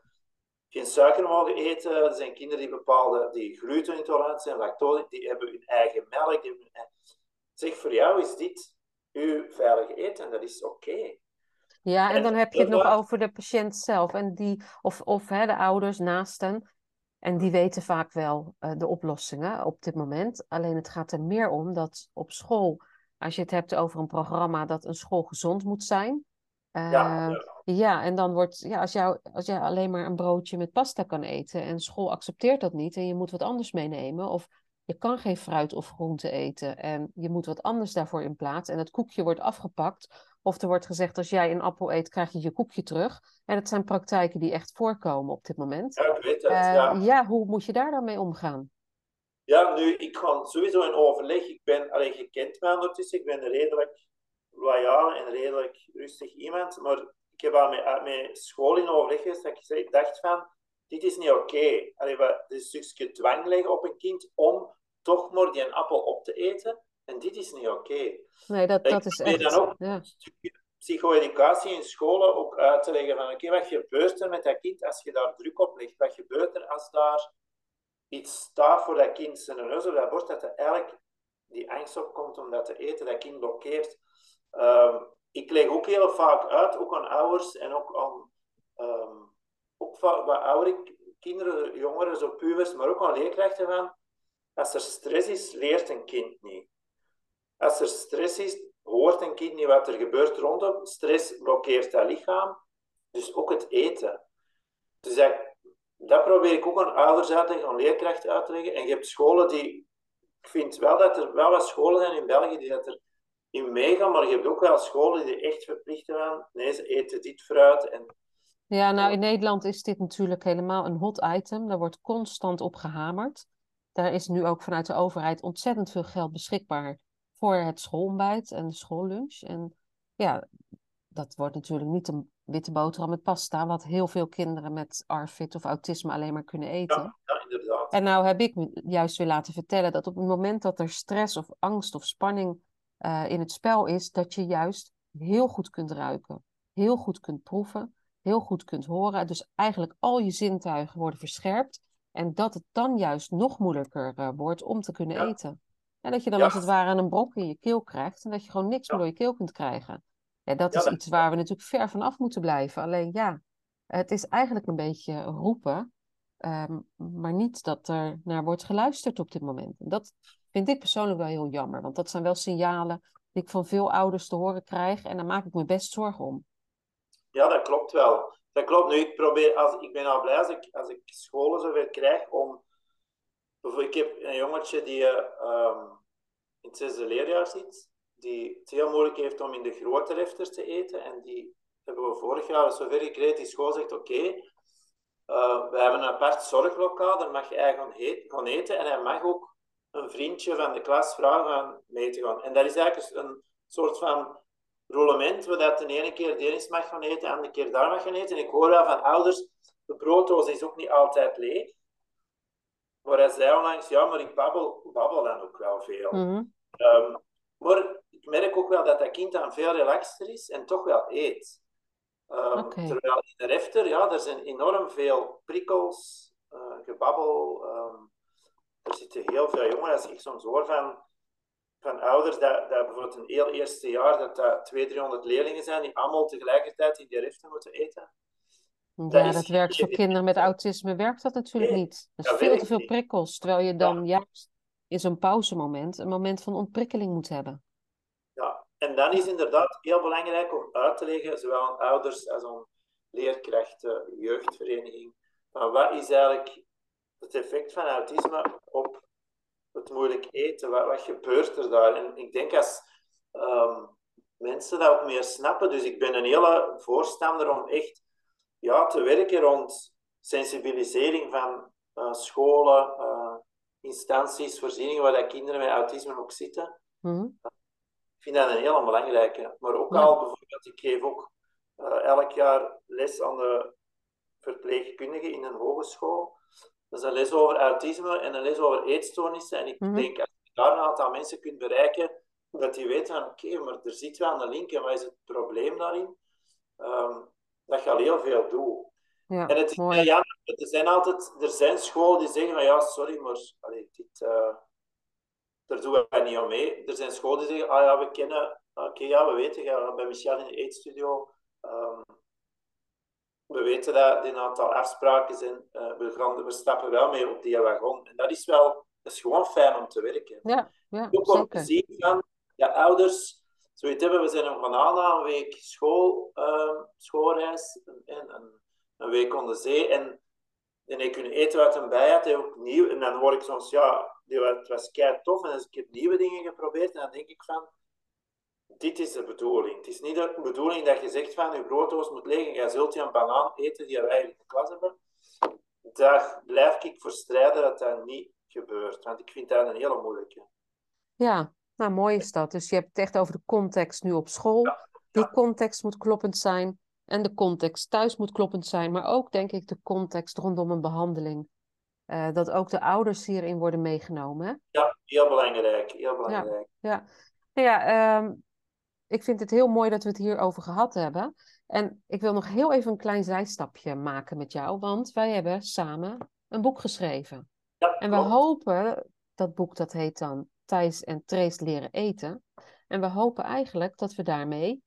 geen suiker mogen eten. Er zijn kinderen die bepaalde, die glutenintolerant zijn, lactose, die hebben hun eigen melk. Die. Zeg, voor jou is dit uw veilige eten en dat is oké. Ja, en dan heb je het nog over de patiënt zelf en die, of, of hè, de ouders, naasten. En die weten vaak wel uh, de oplossingen op dit moment. Alleen het gaat er meer om dat op school, als je het hebt over een programma dat een school gezond moet zijn. Uh, ja, ja. ja, en dan wordt, ja, als, jou, als jij alleen maar een broodje met pasta kan eten en school accepteert dat niet en je moet wat anders meenemen, of je kan geen fruit of groente eten en je moet wat anders daarvoor in plaats. En het koekje wordt afgepakt. Of er wordt gezegd, als jij een appel eet, krijg je je koekje terug. En dat zijn praktijken die echt voorkomen op dit moment. Ja, ik weet het. Uh, ja. ja. hoe moet je daar dan mee omgaan? Ja, nu, ik ga sowieso in overleg. Ik ben, alleen gekend mij ondertussen. Ik ben een redelijk loyaal en redelijk rustig iemand. Maar ik heb al met, met school in overleg geweest dat ik dacht van, dit is niet oké. Okay. Het is een stukje dwang leggen op een kind om toch maar die een appel op te eten. En dit is niet oké. Okay. Nee, dat, dat is echt... dan ook ja. psycho-educatie in scholen ook uit te leggen van oké, okay, wat gebeurt er met dat kind als je daar druk op legt? Wat gebeurt er als daar iets staat voor dat kind zijn neus op dat bord, dat er eigenlijk die angst opkomt om dat te eten, dat kind blokkeert. Um, ik leg ook heel vaak uit, ook aan ouders en ook aan um, ook wat oudere kinderen, jongeren, zo pubers, maar ook aan leerkrachten van als er stress is, leert een kind niet. Als er stress is, hoort een kind niet wat er gebeurt rondom. Stress blokkeert dat lichaam, dus ook het eten. Dus dat, dat probeer ik ook aan ouders uit te aan leerkrachten uit te leggen. En je hebt scholen die... Ik vind wel dat er wel wat scholen zijn in België die dat er in meegaan, maar je hebt ook wel scholen die echt verplichten aan. Nee, ze eten dit fruit en ja, nou in Nederland is dit natuurlijk helemaal een hot item. Daar wordt constant op gehamerd. Daar is nu ook vanuit de overheid ontzettend veel geld beschikbaar voor het schoolontbijt en de schoollunch. En ja, dat wordt natuurlijk niet een witte boterham met pasta, wat heel veel kinderen met ARFID of autisme alleen maar kunnen eten. Ja, ja, inderdaad. En nou heb ik me juist weer laten vertellen dat op het moment dat er stress of angst of spanning uh, in het spel is, dat je juist heel goed kunt ruiken, heel goed kunt proeven, heel goed kunt horen. Dus eigenlijk al je zintuigen worden verscherpt. En dat het dan juist nog moeilijker uh, wordt om te kunnen Ja. eten. En dat je dan Ja. als het ware een brok in je keel krijgt. En dat je gewoon niks meer door je keel kunt krijgen. Ja, dat is iets waar we natuurlijk ver van af moeten blijven. Alleen ja, het is eigenlijk een beetje roepen. ehm, maar niet dat er naar wordt geluisterd op dit moment. En dat vind ik persoonlijk wel heel jammer. Want dat zijn wel signalen die ik van veel ouders te horen krijg. En daar maak ik me best zorgen om. Ja, dat klopt wel. Dat klopt. Nu, ik probeer, als, ik ben al blij als ik, als ik scholen zover krijg om... Ik heb een jongetje die eh, ehm, in het zesde leerjaar zit, die het heel moeilijk heeft om in de grote refters te eten. En die hebben we vorig jaar zover gekregen, die school zegt, oké, eh, we hebben een apart zorglokaal, daar mag je eigenlijk gaan eten. En hij mag ook een vriendje van de klas vragen mee te gaan. En dat is eigenlijk een soort van roulement, waar dat de ene keer de mag gaan eten, de andere keer daar mag gaan eten. En ik hoor wel van ouders, de brooddoos is ook niet altijd leeg. Maar hij zei onlangs, ja, maar ik babbel, babbel dan ook wel veel. Mhm. Ehm, maar ik merk ook wel dat dat kind dan veel relaxter is en toch wel eet. Ehm. Terwijl in de refter, ja, er zijn enorm veel prikkels, eh, gebabbel. ehm, er zitten heel veel jongeren. Als ik soms hoor van, van ouders dat, dat bijvoorbeeld een heel eerste jaar dat dat 200, 300 leerlingen zijn die allemaal tegelijkertijd in die refter moeten eten. Ja, dat werkt voor kinderen met autisme, werkt dat natuurlijk niet. Dat is veel te veel prikkels, terwijl je dan juist in zo'n pauzemoment een moment van ontprikkeling moet hebben. Ja, en dan is inderdaad heel belangrijk om uit te leggen, zowel aan ouders als aan leerkrachten, jeugdvereniging, van wat is eigenlijk het effect van autisme op het moeilijk eten? Wat, wat gebeurt er daar? En ik denk als, ehm, mensen dat ook meer snappen. Dus ik ben een hele voorstander om echt ja, te werken rond sensibilisering van uh, scholen, uh, instanties, voorzieningen waar dat kinderen met autisme ook zitten. Mm Ik vind dat een hele belangrijke. Maar ook Ja. al bijvoorbeeld, ik geef ook eh, elk jaar les aan de verpleegkundigen in een hogeschool. Dat is een les over autisme en een les over eetstoornissen. En ik Mhm. denk, als je daar een aantal mensen kunt bereiken, dat die weten van, oké, maar er zit wel een link en wat is het probleem daarin? Ehm, dat je al heel veel doet. Ja, En het is mooi. ja, er zijn altijd, er zijn scholen die zeggen van, ja, sorry, maar allee, dit, eh, daar doen wij niet aan mee. Er zijn scholen die zeggen, ah ja, we kennen, oké, ja, we weten, ja, bij Michel in de eetstudio, ehm, we weten dat er een aantal afspraken zijn, eh, we, gaan, we stappen wel mee op die wagon. En dat is wel, dat is gewoon fijn om te werken. Ja, ja, Ook om te zeker. zien van, ja, ouders, zoiets hebben, we zijn van aan een week school, ehm, schoolreis, en een, een week de zee, en en ik kunnen eten wat een bij had, en ook nieuw, en dan hoor ik soms, ja, het was kei tof, en dus ik heb nieuwe dingen geprobeerd, en dan denk ik van, dit is de bedoeling. Het is niet de bedoeling dat je zegt van, je brooddoos moet leeg, en jij zult je een banaan eten die we eigenlijk in de klas hebben. Daar blijf ik voor strijden dat dat niet gebeurt, want ik vind dat een hele moeilijke. Ja, nou mooi is dat. Dus je hebt het echt over de context nu op school. Die ja. context moet kloppend zijn. En de context thuis moet kloppend zijn. Maar ook, denk ik, de context rondom een behandeling. Eh, dat ook de ouders hierin worden meegenomen. Hè? Ja, heel belangrijk, heel belangrijk. Ja, nou ja ehm, ik vind het heel mooi dat we het hierover gehad hebben. En ik wil nog heel even een klein zijstapje maken met jou, want wij hebben samen een boek geschreven. Ja, En we hopen, dat boek dat heet dan Thijs en Trace leren eten. En we hopen eigenlijk dat we daarmee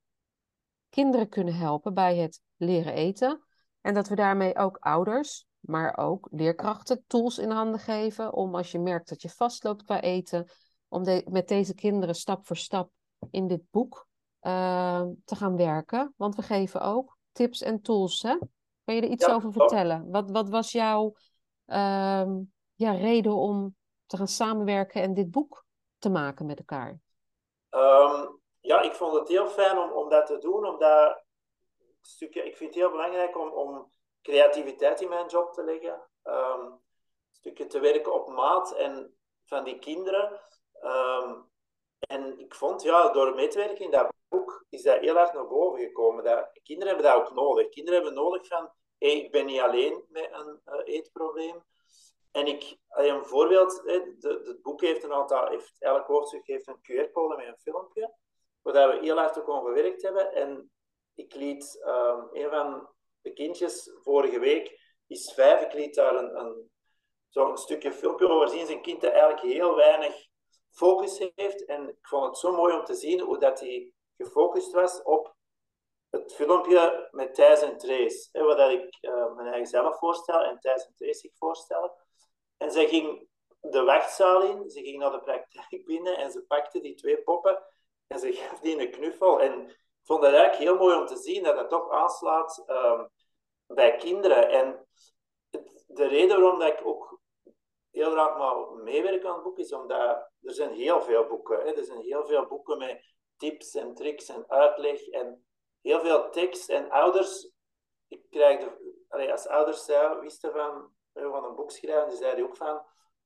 kinderen kunnen helpen bij het leren eten. En dat we daarmee ook ouders, maar ook leerkrachten tools in handen geven om als je merkt dat je vastloopt qua eten, om de- met deze kinderen stap voor stap in dit boek eh, te gaan werken. Want we geven ook tips en tools. Hè? Kan je er iets Ja, over vertellen? Wat, wat was jouw ehm, ja, reden om te gaan samenwerken en dit boek te maken met elkaar? Ehm, ja, ik vond het heel fijn om, om dat te doen, omdat stukje, ik vind het heel belangrijk om, om creativiteit in mijn job te leggen. Ehm, een stukje te werken op maat en van die kinderen. Ehm, en ik vond, ja, door mee te werken in dat boek, is dat heel hard naar boven gekomen. Dat, kinderen hebben dat ook nodig. Kinderen hebben nodig van, hé, ik ben niet alleen met een eh, eetprobleem. En ik, een voorbeeld, het boek heeft een aantal, heeft, elk hoofdstuk heeft een QR-code met een filmpje, waar we heel hard ook aan gewerkt hebben. En ik liet ehm, een van de kindjes vorige week, is vijf, ik liet daar een, zo'n stukje filmpje over zien. Zijn kind dat eigenlijk heel weinig focus heeft. En ik vond het zo mooi om te zien hoe dat hij gefocust was op het filmpje met Thijs en Trace. Hè, waar ik uh, mijn eigen zelf voorstel en Thijs en Trace zich voorstellen. En zij ging de wachtzaal in, ze ging naar de praktijk binnen en ze pakte die twee poppen en ze gaf die een knuffel. En ik vond het eigenlijk heel mooi om te zien dat dat toch aanslaat um, bij kinderen. En het, de reden waarom dat ik ook heel graag maar meewerk aan het boek is omdat er zijn heel veel boeken. Hè. Er zijn heel veel boeken met tips en tricks en uitleg en heel veel tekst. En ouders, ik krijg de, als ouders wisten van, van een boek schrijven, die zeiden ook van,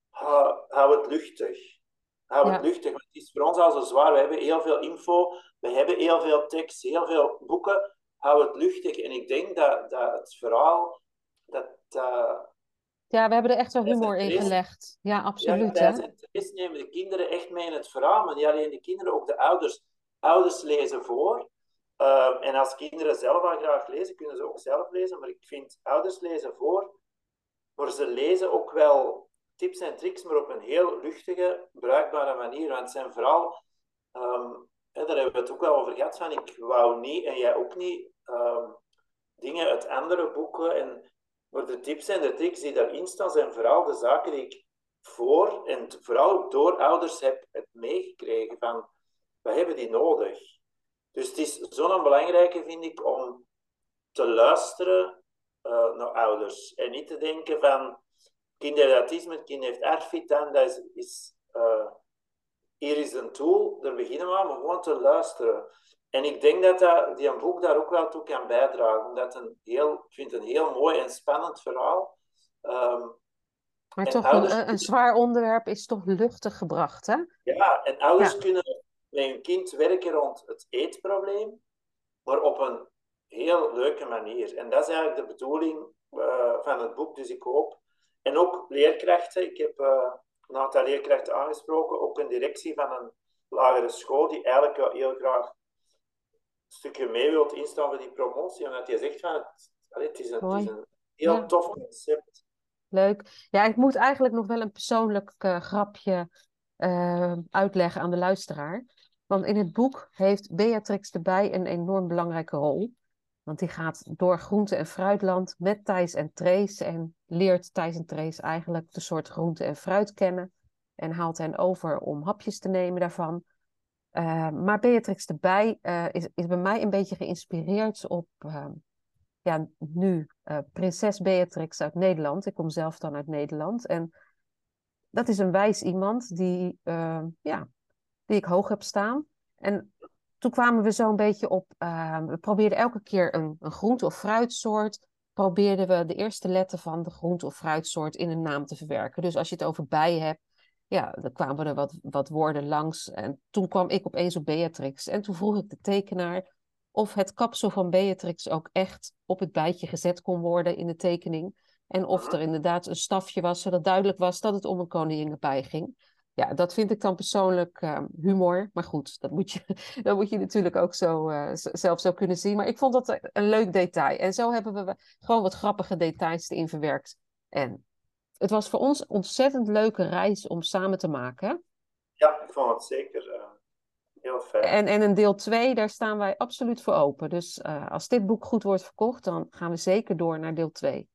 hou, hou het luchtig. Hou ja. het luchtig, want het is voor ons al zo zwaar. We hebben heel veel info, we hebben heel veel tekst, heel veel boeken. Hou het luchtig. En ik denk dat, dat het verhaal, dat... Uh, ja, we hebben er echt wel humor in gelegd. Ja, absoluut. Ja, en nemen de kinderen echt mee in het verhaal, maar niet alleen de kinderen, ook de ouders. Ouders lezen voor. Uh, en als kinderen zelf al graag lezen, kunnen ze ook zelf lezen. Maar ik vind ouders lezen voor, maar ze lezen ook wel tips en tricks, maar op een heel luchtige, bruikbare manier. Want het zijn vooral, en daar hebben we het ook wel over gehad, van ik wou niet, en jij ook niet, um, dingen uit andere boeken. En, maar de tips en de tricks die daarin staan, zijn vooral de zaken die ik voor en vooral door ouders heb, heb meegekregen. Van, we hebben die nodig. Dus het is zo'n belangrijke, vind ik, om te luisteren uh, naar ouders. En niet te denken van, kind heeft autisme, kind heeft ARFID, dan dat is, is uh, hier is een tool, daar beginnen we aan, maar gewoon te luisteren. En ik denk dat, dat die een boek daar ook wel toe kan bijdragen. Omdat een heel, ik vind het een heel mooi en spannend verhaal. Um, maar toch een, een, zwaar onderwerp is toch luchtig gebracht, hè? Ja, en ouders kunnen met hun kind werken rond het eetprobleem, maar op een heel leuke manier. En dat is eigenlijk de bedoeling uh, van het boek. Dus ik hoop. En ook leerkrachten. Ik heb uh, een aantal leerkrachten aangesproken, ook een directie van een lagere school, die eigenlijk heel graag een stukje mee wilt instaan voor die promotie. Omdat je zegt van het, het, is, een, het is een heel tof concept. Leuk. Ja, ik moet eigenlijk nog wel een persoonlijk uh, grapje uh, uitleggen aan de luisteraar. Want in het boek heeft Beatrix erbij een enorm belangrijke rol. Want die gaat door groente- en fruitland met Thijs en Trace en leert Thijs en Trace eigenlijk de soort groente en fruit kennen. En haalt hen over om hapjes te nemen daarvan. Uh, maar Beatrix erbij uh, is, is bij mij een beetje geïnspireerd op uh, ja, nu prinses Beatrix uit Nederland. Ik kom zelf dan uit Nederland. En dat is een wijs iemand die, ja, die ik hoog heb staan. En toen kwamen we zo een beetje op. Uh, we probeerden elke keer een, een groente- of fruitsoort. Probeerden we de eerste letter van de groente- of fruitsoort in een naam te verwerken. Dus als je het over bijen hebt, ja, dan kwamen er wat, wat woorden langs. En toen kwam ik opeens op Beatrix. En toen vroeg ik de tekenaar of het kapsel van Beatrix ook echt op het bijtje gezet kon worden in de tekening. En of er inderdaad een stafje was, zodat duidelijk was dat het om een koninginnenbij ging ja, dat vind ik dan persoonlijk uh, humor. Maar goed, dat moet je, dat moet je natuurlijk ook zo, uh, zelf zo kunnen zien. Maar ik vond dat een leuk detail. En zo hebben we gewoon wat grappige details erin verwerkt. En het was voor ons een ontzettend leuke reis om samen te maken. Ja, ik vond het zeker uh, heel fijn. En, en een deel 2, daar staan wij absoluut voor open. Dus als dit boek goed wordt verkocht, dan gaan we zeker door naar deel 2.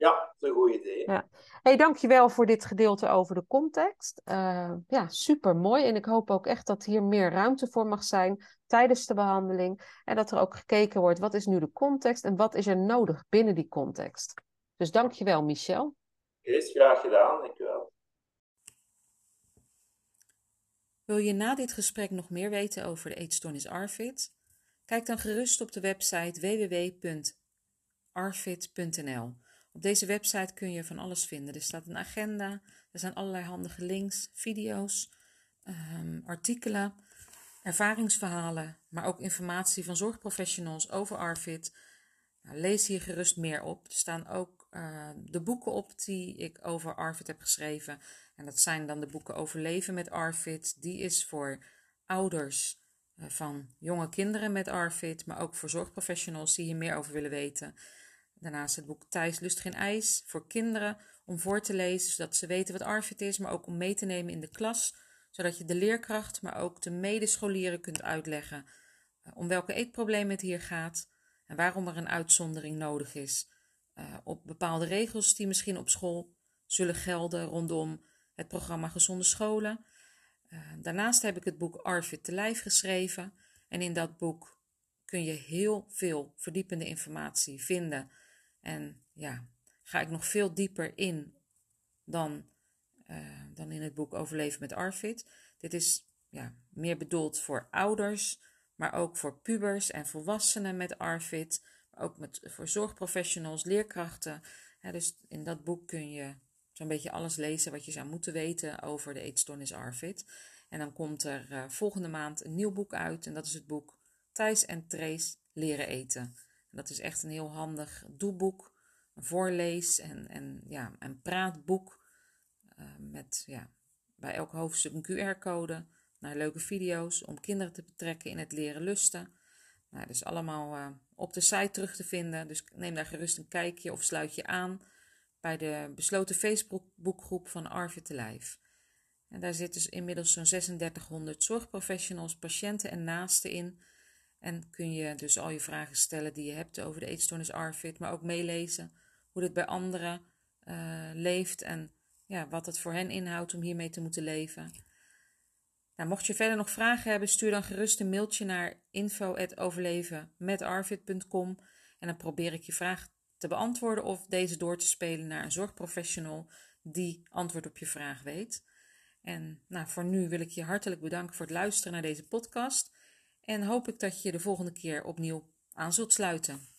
Ja, dat is een goed idee. Ja. Hey, dankjewel voor dit gedeelte over de context. Uh, ja, super mooi. En ik hoop ook echt dat hier meer ruimte voor mag zijn tijdens de behandeling. En dat er ook gekeken wordt, wat is nu de context en wat is er nodig binnen die context. Dus dankjewel, Michel. Is graag gedaan, dankjewel. Wil je na dit gesprek nog meer weten over de eetstoornis ARFID? Kijk dan gerust op de website www.arfid.nl. Op deze website kun je van alles vinden. Er staat een agenda, er zijn allerlei handige links, video's, um, artikelen, ervaringsverhalen, maar ook informatie van zorgprofessionals over ARFID. Nou, lees hier gerust meer op. Er staan ook uh, de boeken op die ik over ARFID heb geschreven. En dat zijn dan de boeken over leven met ARFID. Die is voor ouders uh, van jonge kinderen met ARFID, maar ook voor zorgprofessionals die hier meer over willen weten. Daarnaast het boek Thijs lust geen ijs voor kinderen om voor te lezen, zodat ze weten wat ARFID is, maar ook om mee te nemen in de klas, zodat je de leerkracht, maar ook de medescholieren kunt uitleggen uh, om welke eetproblemen het hier gaat en waarom er een uitzondering nodig is uh, op bepaalde regels die misschien op school zullen gelden rondom het programma Gezonde Scholen. Uh, daarnaast heb ik het boek ARFID te lijf geschreven en in dat boek kun je heel veel verdiepende informatie vinden en ja, ga ik nog veel dieper in dan, uh, dan in het boek Overleven met Arvid. Dit is ja, meer bedoeld voor ouders, maar ook voor pubers en volwassenen met Arvid. Ook met, voor zorgprofessionals, leerkrachten. dus in dat boek kun je zo'n beetje alles lezen wat je zou moeten weten over de eetstoornis Arvid. En dan komt er uh, volgende maand een nieuw boek uit. En dat is het boek Thijs en Trace leren eten dat is echt een heel handig doelboek, een voorlees- en, en, ja, een praatboek. Uh, met ja, bij elk hoofdstuk een QR-code naar leuke video's om kinderen te betrekken in het leren lusten. Nou, dus allemaal uh, op de site terug te vinden. Dus neem daar gerust een kijkje of sluit je aan bij de besloten Facebookgroep van Arvid te Lijf. En daar zitten dus inmiddels zo'n 3600 zorgprofessionals, patiënten en naasten in en kun je dus al je vragen stellen die je hebt over de eetstoornis ARFID, maar ook meelezen hoe dit bij anderen uh, leeft en ja, wat het voor hen inhoudt om hiermee te moeten leven. Nou, mocht je verder nog vragen hebben, stuur dan gerust een mailtje naar info.overlevenmetarvid.com en dan probeer ik je vraag te beantwoorden of deze door te spelen naar een zorgprofessional die antwoord op je vraag weet. En nou, voor nu wil ik je hartelijk bedanken voor het luisteren naar deze podcast. En hoop ik dat je de volgende keer opnieuw aan zult sluiten.